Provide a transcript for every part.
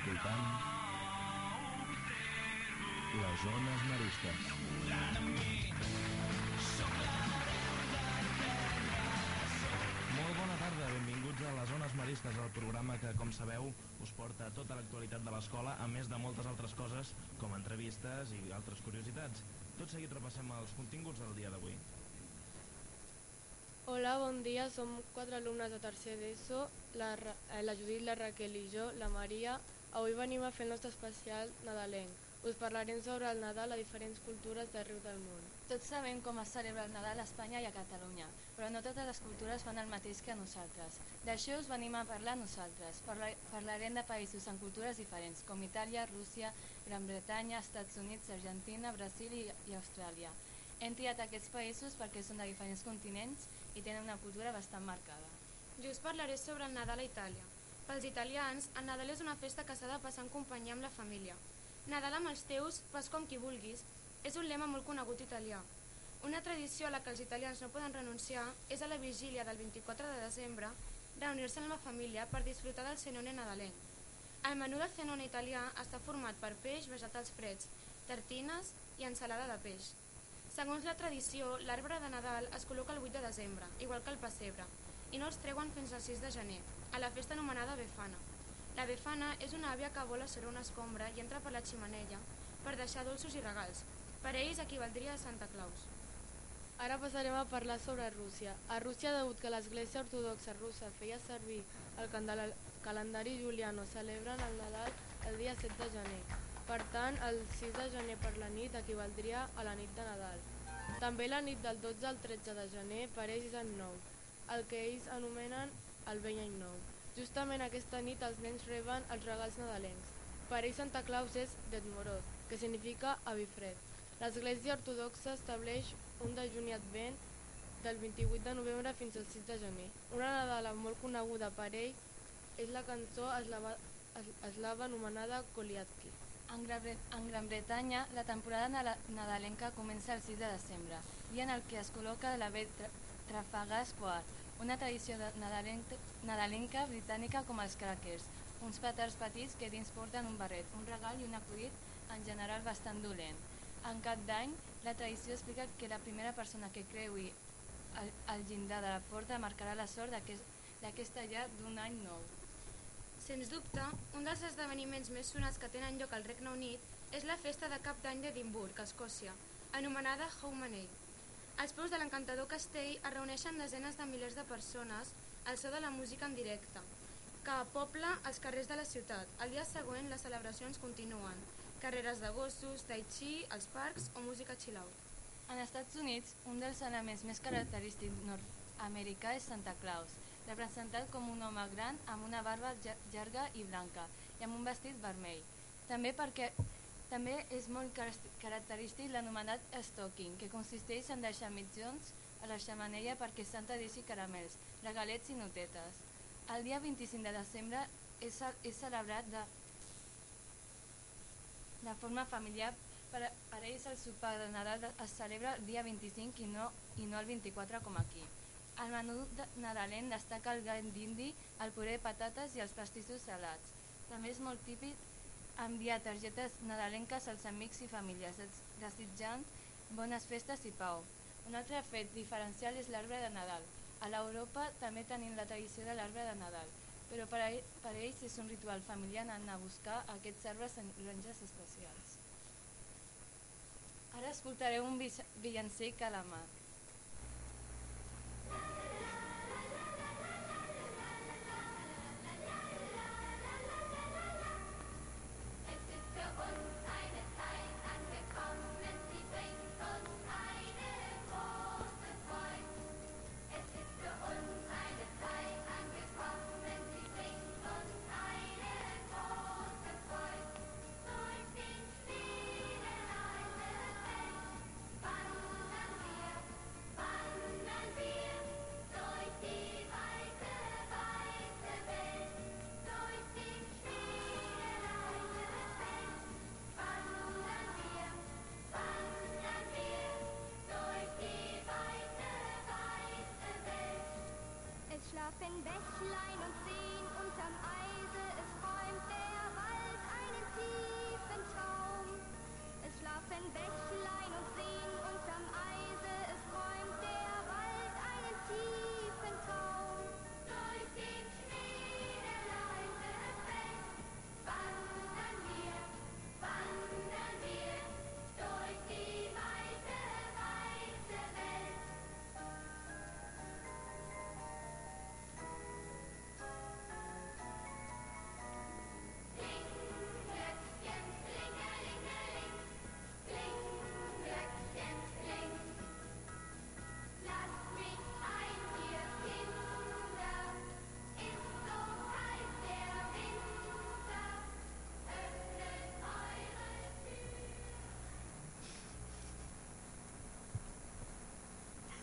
Escoltant les zones maristes. Molt bona tarda, benvinguts a les Zones Maristes, el programa que, com sabeu, us porta tota l'actualitat de l'escola, a més de moltes altres coses, com entrevistes i altres curiositats. Tot seguit repassem els continguts del dia d'avui. Hola, bon dia. Som quatre alumnes de tercer d'ESO, la, eh, la Judit, la Raquel i jo, la Maria. Avui venim a fer el nostre especial nadalenc. Us parlarem sobre el Nadal a diferents cultures d'arreu del món. Tots sabem com es celebra el Nadal a Espanya i a Catalunya, però no totes les cultures fan el mateix que nosaltres. D'això us venim a parlar nosaltres. Parla parlarem de països amb cultures diferents, com Itàlia, Rússia, Gran Bretanya, Estats Units, Argentina, Brasil i, i Austràlia. Hem triat aquests països perquè són de diferents continents i tenen una cultura bastant marcada. Jo us parlaré sobre el Nadal a Itàlia. Pels italians, el Nadal és una festa que s'ha de passar en companyia amb la família. Nadal amb els teus, fas com qui vulguis, és un lema molt conegut italià. Una tradició a la que els italians no poden renunciar és a la vigília del 24 de desembre reunir-se amb la família per disfrutar del cenone nadalenc. El menú del cenone italià està format per peix, vegetals freds, tartines i ensalada de peix. Segons la tradició, l'arbre de Nadal es col·loca el 8 de desembre, igual que el pessebre, i no els treuen fins al 6 de gener, a la festa anomenada Befana. La Befana és una àvia que vola sobre una escombra i entra per la ximenella per deixar dolços i regals. Per ells equivaldria a Santa Claus. Ara passarem a parlar sobre Rússia. A Rússia, degut que l'Església Ortodoxa russa feia servir el calendari juliano, celebren el Nadal el dia 7 de gener. Per tant, el 6 de gener per la nit equivaldria a la nit de Nadal. També la nit del 12 al 13 de gener per ells és nou, el que ells anomenen el vell any nou. Justament aquesta nit els nens reben els regals nadalencs. Per ells Santa Claus és Detmorot, que significa avifred. L'Església Ortodoxa estableix un dejuni advent del 28 de novembre fins al 6 de gener. Una Nadala molt coneguda per ells és la cançó eslava, es- eslava anomenada Koliatki. En en Gran Bretanya, la temporada nadalenca comença el 6 de desembre, dia en el que es col·loca la ve tra Trafalgar Square, una tradició nadalenca, nadalenca britànica com els crackers, uns petards petits que dins porten un barret, un regal i un acudit en general bastant dolent. En cap d'any, la tradició explica que la primera persona que creui el, el llindar de la porta marcarà la sort d'aquest- d'aquesta llar d'un any nou. Sens dubte, un dels esdeveniments més sonats que tenen lloc al Regne Unit és la festa de cap d'any d'Edimburg, Escòcia, anomenada Howmanay. Als peus de l'encantador castell es reuneixen desenes de milers de persones al so de la música en directe, que pobla els carrers de la ciutat. Al dia següent les celebracions continuen, carreres de gossos, tai chi, als parcs o música chill-out. En Estats Units, un dels elements més característics nord-americà és Santa Claus, representat com un home gran amb una barba llar- llarga i blanca i amb un vestit vermell. També perquè també és molt car- característic l'anomenat stocking, que consisteix en deixar mitjons a la xamanella perquè Santa deixi caramels, regalets i notetes. El dia 25 de desembre és, és celebrat de, de forma familiar per, per ells el sopar de Nadal es celebra el dia 25 i no, i no el 24 com aquí. Al menú de nadalenc destaca el gall d'indi, el puré de patates i els pastissos salats. També és molt típic enviar targetes nadalenques als amics i famílies, des- desitjant bones festes i pau. Un altre fet diferencial és l'arbre de Nadal. A l'Europa també tenim la tradició de l'arbre de Nadal, però per a, ell- per a ells és un ritual familiar anar a buscar aquests arbres en granges especials. Ara escoltareu un vi- villancic a la mà. Es schlafen and best line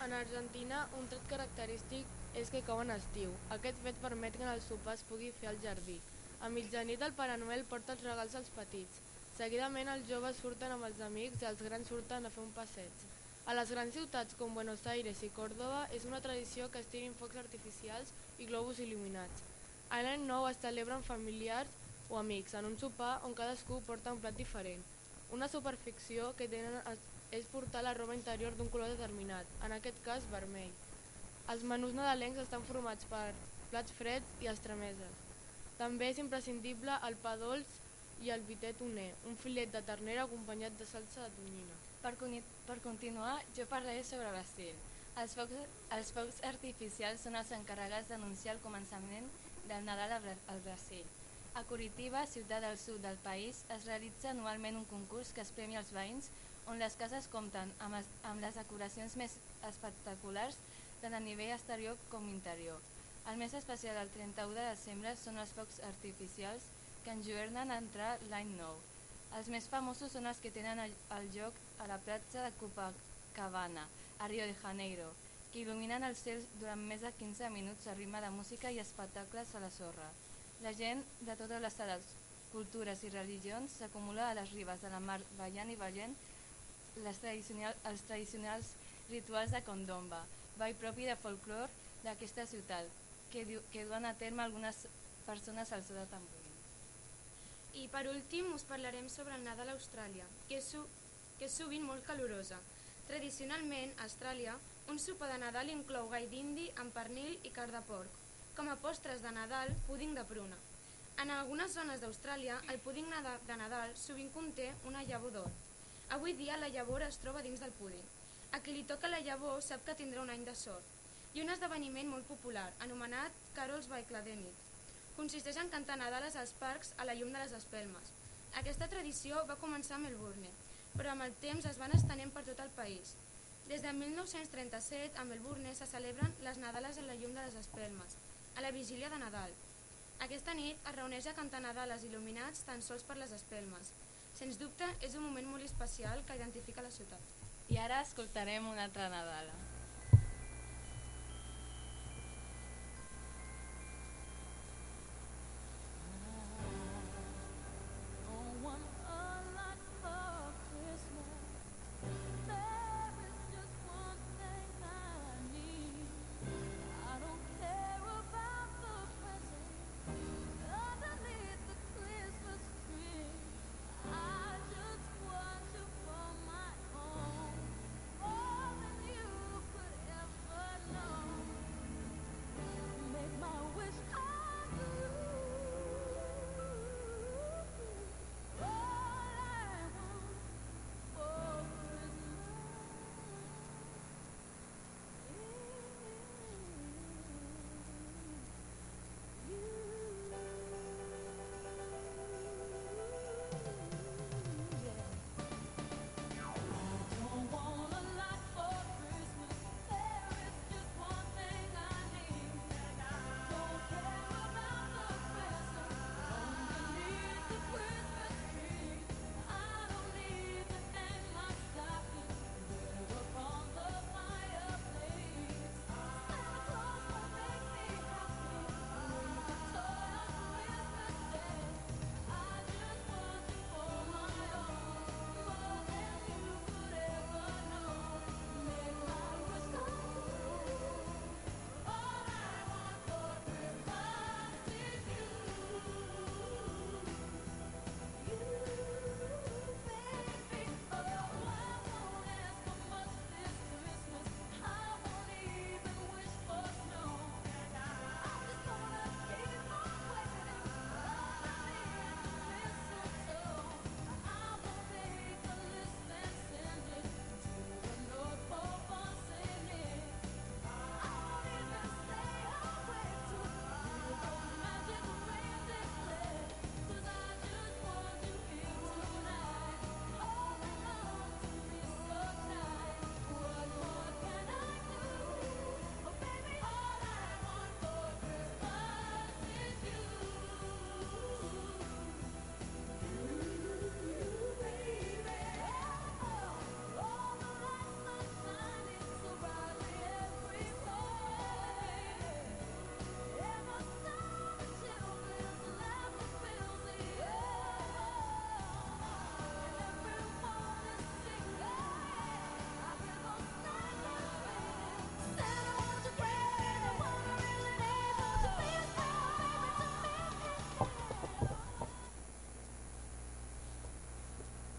En Argentina, un tret característic és que cau en estiu. Aquest fet permet que en el sopar es pugui fer al jardí. A mitjanit el Pare Noel porta els regals als petits. Seguidament els joves surten amb els amics i els grans surten a fer un passeig. A les grans ciutats com Buenos Aires i Córdoba és una tradició que es tirin focs artificials i globus il·luminats. A l'any nou es celebren familiars o amics en un sopar on cadascú porta un plat diferent. Una superficció que tenen és portar la roba interior d'un color determinat, en aquest cas vermell. Els menús nadalencs estan formats per plats freds i estremeses. També és imprescindible el pa dolç i el vitet uner, un filet de ternera acompanyat de salsa de tonyina. Per, per continuar, jo parlaré sobre Brasil. Els els focs artificials són els encarregats d'anunciar el començament del Nadal al Brasil. A Curitiba, ciutat del sud del país, es realitza anualment un concurs que es premia als veïns on les cases compten amb, es, amb les decoracions més espectaculars tant a nivell exterior com interior. El més especial del 31 de desembre són els focs artificials que enjoernen a entrar l'any nou. Els més famosos són els que tenen el, el lloc a la platja de Copacabana, a Rio de Janeiro, que il·luminen els cels durant més de 15 minuts a ritme de música i espectacles a la sorra. La gent de totes les edats, cultures i religions s'acumula a les ribes de la mar ballant i ballant les tradicional, els tradicionals rituals de condomba, ball propi de folclor d'aquesta ciutat, que, du, que duen a terme algunes persones al seu de tamborí. I per últim us parlarem sobre el Nadal a Austràlia, que és, que és sovint molt calorosa. Tradicionalment, a Austràlia, un sopar de Nadal inclou gai d'indi amb pernil i carn de porc. Com a postres de Nadal, púding de pruna. En algunes zones d'Austràlia, el púding de Nadal sovint conté una llavor d'or. Avui dia la llavor es troba dins del púding. A qui li toca la llavor sap que tindrà un any de sort. I un esdeveniment molt popular, anomenat Carols by Cladenit. Consisteix en cantar Nadales als parcs a la llum de les espelmes. Aquesta tradició va començar a Melbourne, però amb el temps es van estenent per tot el país. Des de 1937 a Melbourne se celebren les Nadales a la llum de les espelmes, a la vigília de Nadal. Aquesta nit es reuneix a cantar Nadales il·luminats tan sols per les espelmes. Sens dubte, és un moment molt especial que identifica la ciutat. I ara escoltarem una altra Nadala.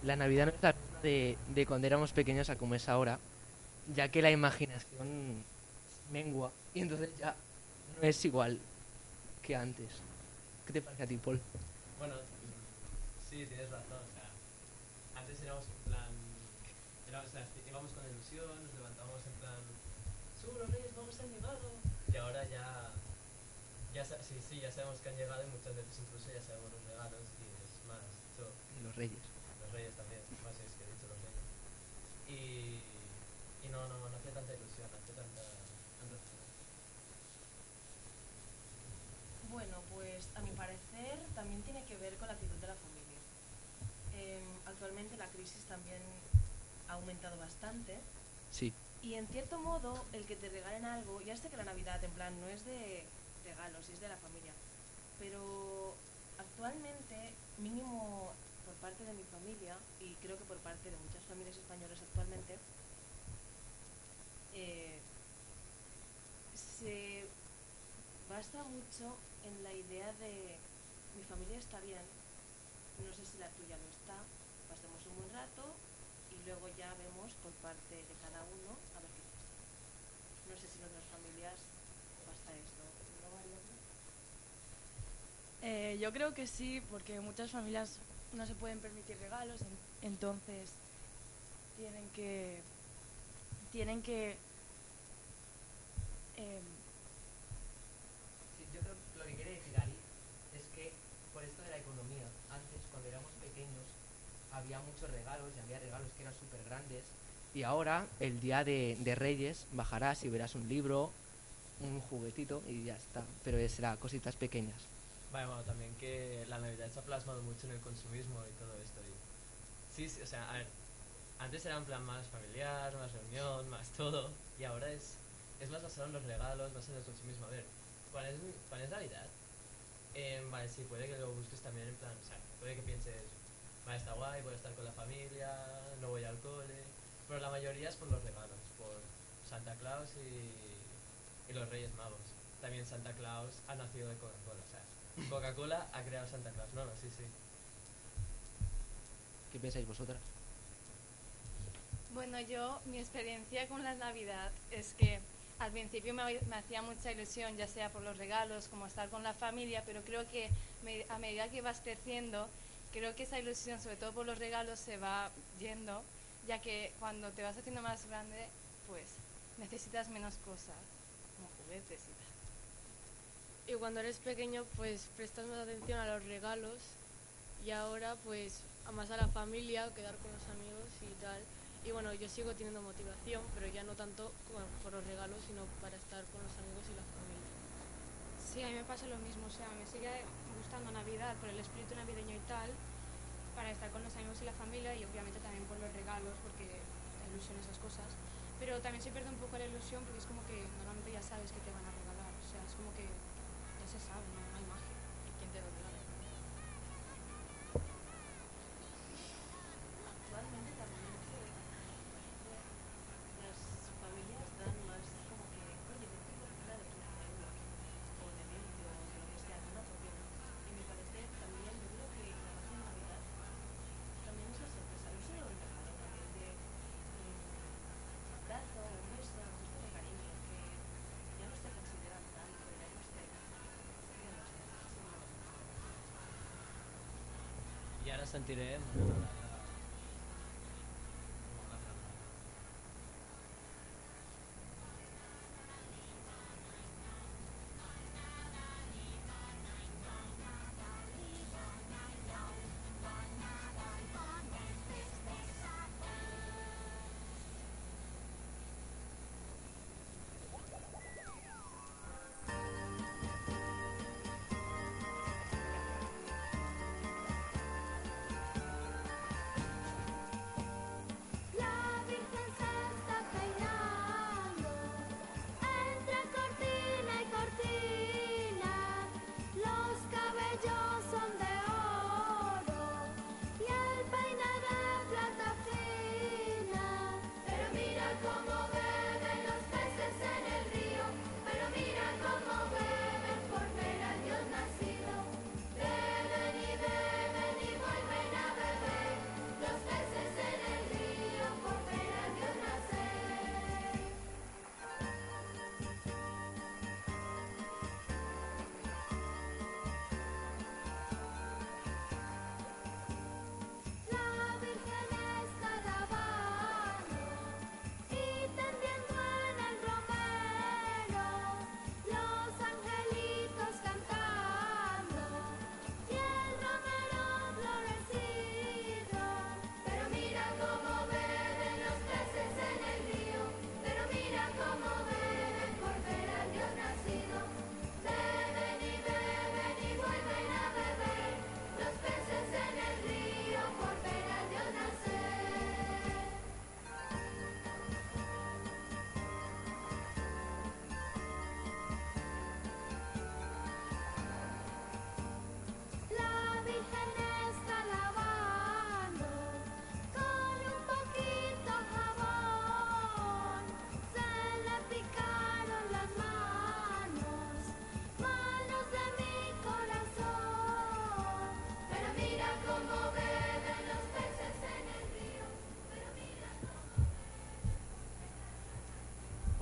La Navidad no es la misma de, de cuando éramos pequeños a como es ahora, ya que la imaginación mengua y entonces ya no es igual que antes. ¿Qué te parece a ti, Paul? Bueno, sí, tienes razón. O sea, antes éramos en plan. Era, o sea, íbamos con ilusión, nos levantábamos en plan. ¡Sube los reyes, vamos han llegado! Y ahora ya. ya sí, sí, ya sabemos que han llegado y muchas veces incluso ya sabemos los regalos y es más. Yo, De los reyes. Los reyes también, más es que he dicho los reyes. Y. y no, no, no hace tanta ilusión, no hace tanta. tanta Bueno, pues a mi parecer también tiene que ver con la actitud de la familia. Em, actualmente la crisis también ha aumentado bastante Sí. y en cierto modo el que te regalen algo, ya sé que la Navidad en plan no es de regalos, es de la familia, pero actualmente mínimo por parte de mi familia y creo que por parte de muchas familias españolas actualmente eh, se basa mucho en la idea de mi familia está bien, no sé si la tuya lo está, pasemos un buen rato y luego ya vemos por parte de cada uno a ver qué pasa. No sé si en otras familias pasa esto. ¿No? Eh, yo creo que sí, porque muchas familias no se pueden permitir regalos, en- entonces tienen que tienen que em, Sí, yo creo que lo que quiere decir Ari es que por esto de la economía, antes cuando éramos pequeños había muchos regalos y había regalos que eran súper grandes y ahora el día de, de Reyes bajarás y verás un libro, un juguetito y ya está, pero será cositas pequeñas. Vale, bueno, también que la Navidad se ha plasmado mucho en el consumismo y todo esto. y- sí, sí, o sea, a ver, antes era en plan más familiar, más reunión, más todo, y ahora es, es más basado en los regalos, más en el consumismo. A ver, ¿cuál es, cuál es Navidad? Em, vale, sí, puede que lo busques también en plan, o sea, puede que pienses, vale, está guay, voy a estar con la familia, no voy al cole, pero la mayoría es por los regalos, por Santa Claus y, y los Reyes Magos. También Santa Claus ha nacido de Coca-Cola, o sea, Coca-Cola ha creado Santa Claus. No, no, sí, sí. ¿Qué pensáis vosotras? Bueno, yo, mi experiencia con la Navidad es que al principio me, me hacía mucha ilusión, ya sea por los regalos, como estar con la familia, pero creo que me- a medida que vas creciendo, creo que esa ilusión, sobre todo por los regalos, se va yendo, ya que cuando te vas haciendo más grande, pues necesitas menos cosas, como juguetes y tal. Y cuando eres pequeño, pues prestas más atención a los regalos y ahora, pues, a más a la familia, quedar con los amigos y tal. Y bueno, yo sigo teniendo motivación, pero ya no tanto por los regalos, sino para estar con los amigos y la familia. Sí, a mí me pasa lo mismo, o sea, me sigue gustando Navidad por el espíritu navideño y tal, para estar con los amigos y la familia y obviamente también por los regalos, porque la ilusión esas cosas. Pero también se pierde un poco la ilusión porque es como que normalmente ya sabes que te van a regalar, o sea, es como que 是啥啥 I ara sentirem...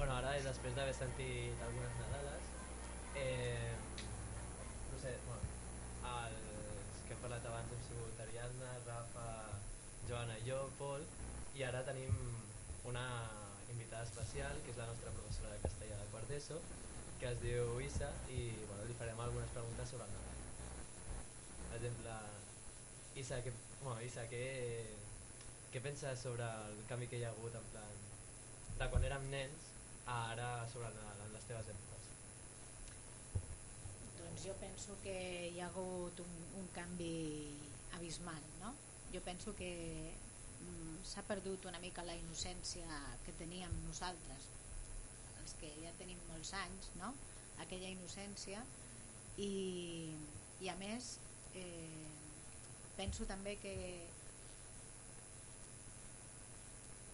després d'haver sentit algunes Nadales, eh, no sé, bueno, els que hem parlat abans hem sigut Ariadna, Rafa, Joana i jo, Pol, i ara tenim una invitada especial, que és la nostra professora de castellà de quart d'ESO, que es diu Isa, i bueno, li farem algunes preguntes sobre el Nadal. Per exemple, Isa, què, bueno, Isa, què, què penses sobre el canvi que hi ha hagut en plan de quan érem nens ara sobre Nadal, les teves èpoques? Doncs jo penso que hi ha hagut un, un canvi abismal, no? Jo penso que mm, s'ha perdut una mica la innocència que teníem nosaltres, els que ja tenim molts anys, no? Aquella innocència i, i a més eh, penso també que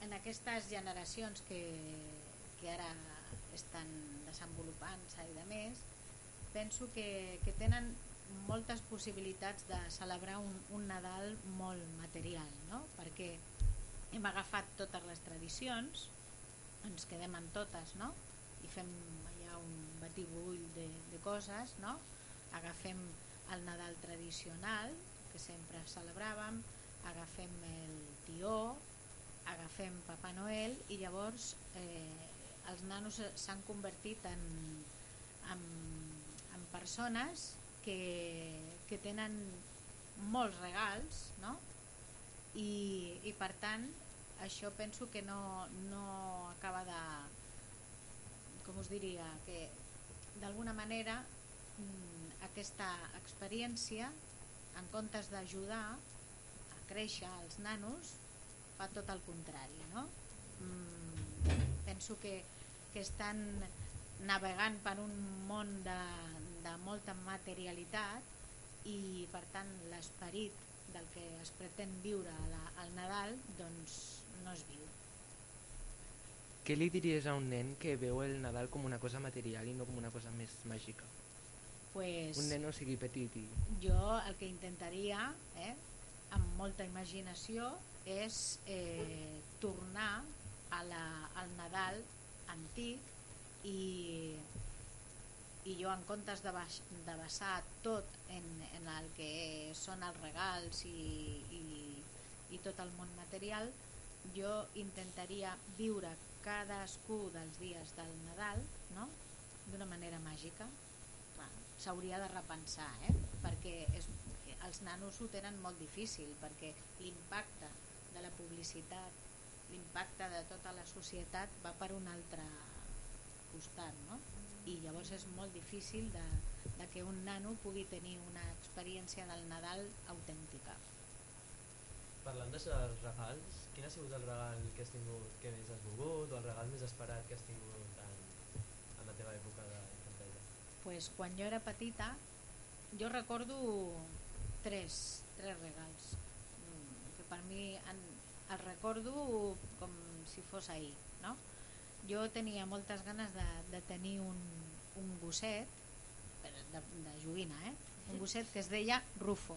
en aquestes generacions que, que ara estan desenvolupant-se i de més, penso que, que tenen moltes possibilitats de celebrar un, un Nadal molt material, no? perquè hem agafat totes les tradicions, ens quedem en totes, no? i fem allà un batibull de, de coses, no? agafem el Nadal tradicional, que sempre celebràvem, agafem el tió, agafem Papa Noel i llavors eh, els nanos s'han convertit en, en, en persones que, que tenen molts regals no? I, i per tant això penso que no, no acaba de com us diria que d'alguna manera mm, aquesta experiència en comptes d'ajudar a créixer els nanos fa tot el contrari no? mm, penso que, que estan navegant per un món de, de molta materialitat i per tant l'esperit del que es pretén viure la, al Nadal doncs no es viu Què li diries a un nen que veu el Nadal com una cosa material i no com una cosa més màgica? pues, Un nen no sigui petit i... jo el que intentaria eh, amb molta imaginació és eh, tornar a la, al Nadal antic i, i jo en comptes de, baix, de basar tot en, en el que són els regals i, i, i tot el món material jo intentaria viure cadascú dels dies del Nadal no? d'una manera màgica s'hauria de repensar eh? perquè és, els nanos ho tenen molt difícil perquè l'impacte de la publicitat l'impacte de tota la societat va per un altre costat no? i llavors és molt difícil de, de que un nano pugui tenir una experiència del Nadal autèntica Parlant dels regals, quin ha sigut el regal que has tingut que més has volgut o el regal més esperat que has tingut en, en la teva època d'infantesa? pues quan jo era petita jo recordo tres, tres regals mm, que per mi en, el recordo com si fos ahir no? jo tenia moltes ganes de, de tenir un, un gosset de, de joguina eh? un gosset que es deia Rufo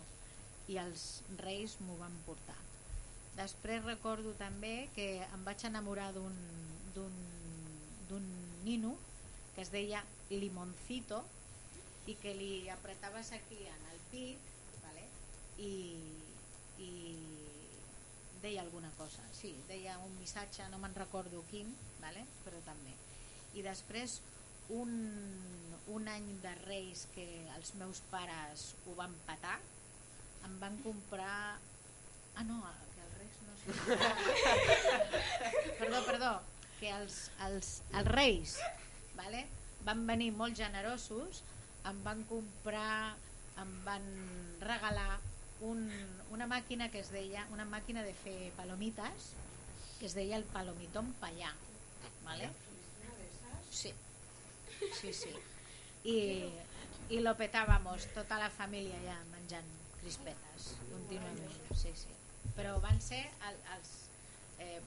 i els reis m'ho van portar després recordo també que em vaig enamorar d'un nino que es deia Limoncito i que li apretaves aquí en el pit vale? i, alguna cosa sí, deia un missatge, no me'n recordo quin vale? però també i després un, un any de Reis que els meus pares ho van patar em van comprar ah no, que els Reis no sé perdó, perdó que els, els, els Reis vale? van venir molt generosos em van comprar em van regalar un, una màquina que es deia una màquina de fer palomites que es deia el palomitón payà vale? sí sí, sí. I, i lo petábamos tota la família ja menjant crispetes contínuament sí, sí. però van ser el, els eh,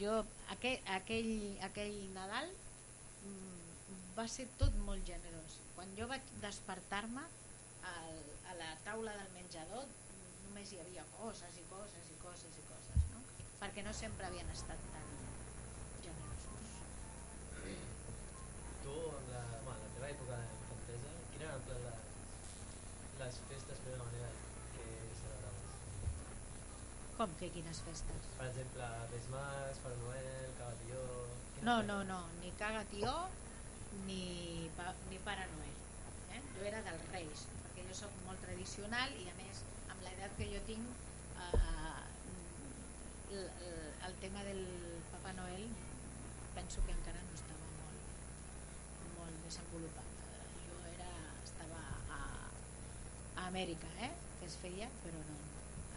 jo aquell, aquell, aquell Nadal mm, va ser tot molt generós quan jo vaig despertar-me a la taula del menjador només hi havia coses i coses i coses i coses no? perquè no sempre havien estat tan generosos tu, amb la, bueno, la teva època infantesa, quines eren en plan les, les festes per una manera que celebraves? Com que quines festes? Per exemple, Reis Mags, Pare Noel, Cagatió... No, no, no, ni Caga Tió ni, pa, ni Pare Noel. Eh? Jo era dels Reis, perquè jo sóc molt tradicional i a més, amb l'edat que jo tinc, eh, el, el, tema del Papa Noel penso que encara no estava molt, molt desenvolupat. Jo era, estava a, a Amèrica, eh? que es feia, però no.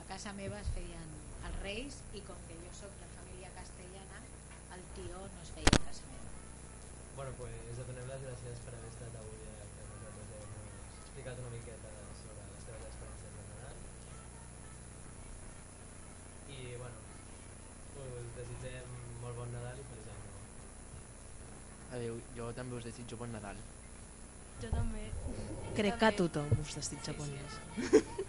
A casa meva es feien els Reis i com que jo sóc de família castellana, el tió no es feia a casa meva. Bueno, pues donem les gràcies per haver estat avui aquí amb nosaltres haver-nos explicat una miqueta sobre les teves experiències de Nadal. I, bueno, us desitgem molt bon Nadal i feliç any nou. Adéu, jo també us desitjo bon Nadal. Jo també. Crec que a tothom us desitja bon Nadal.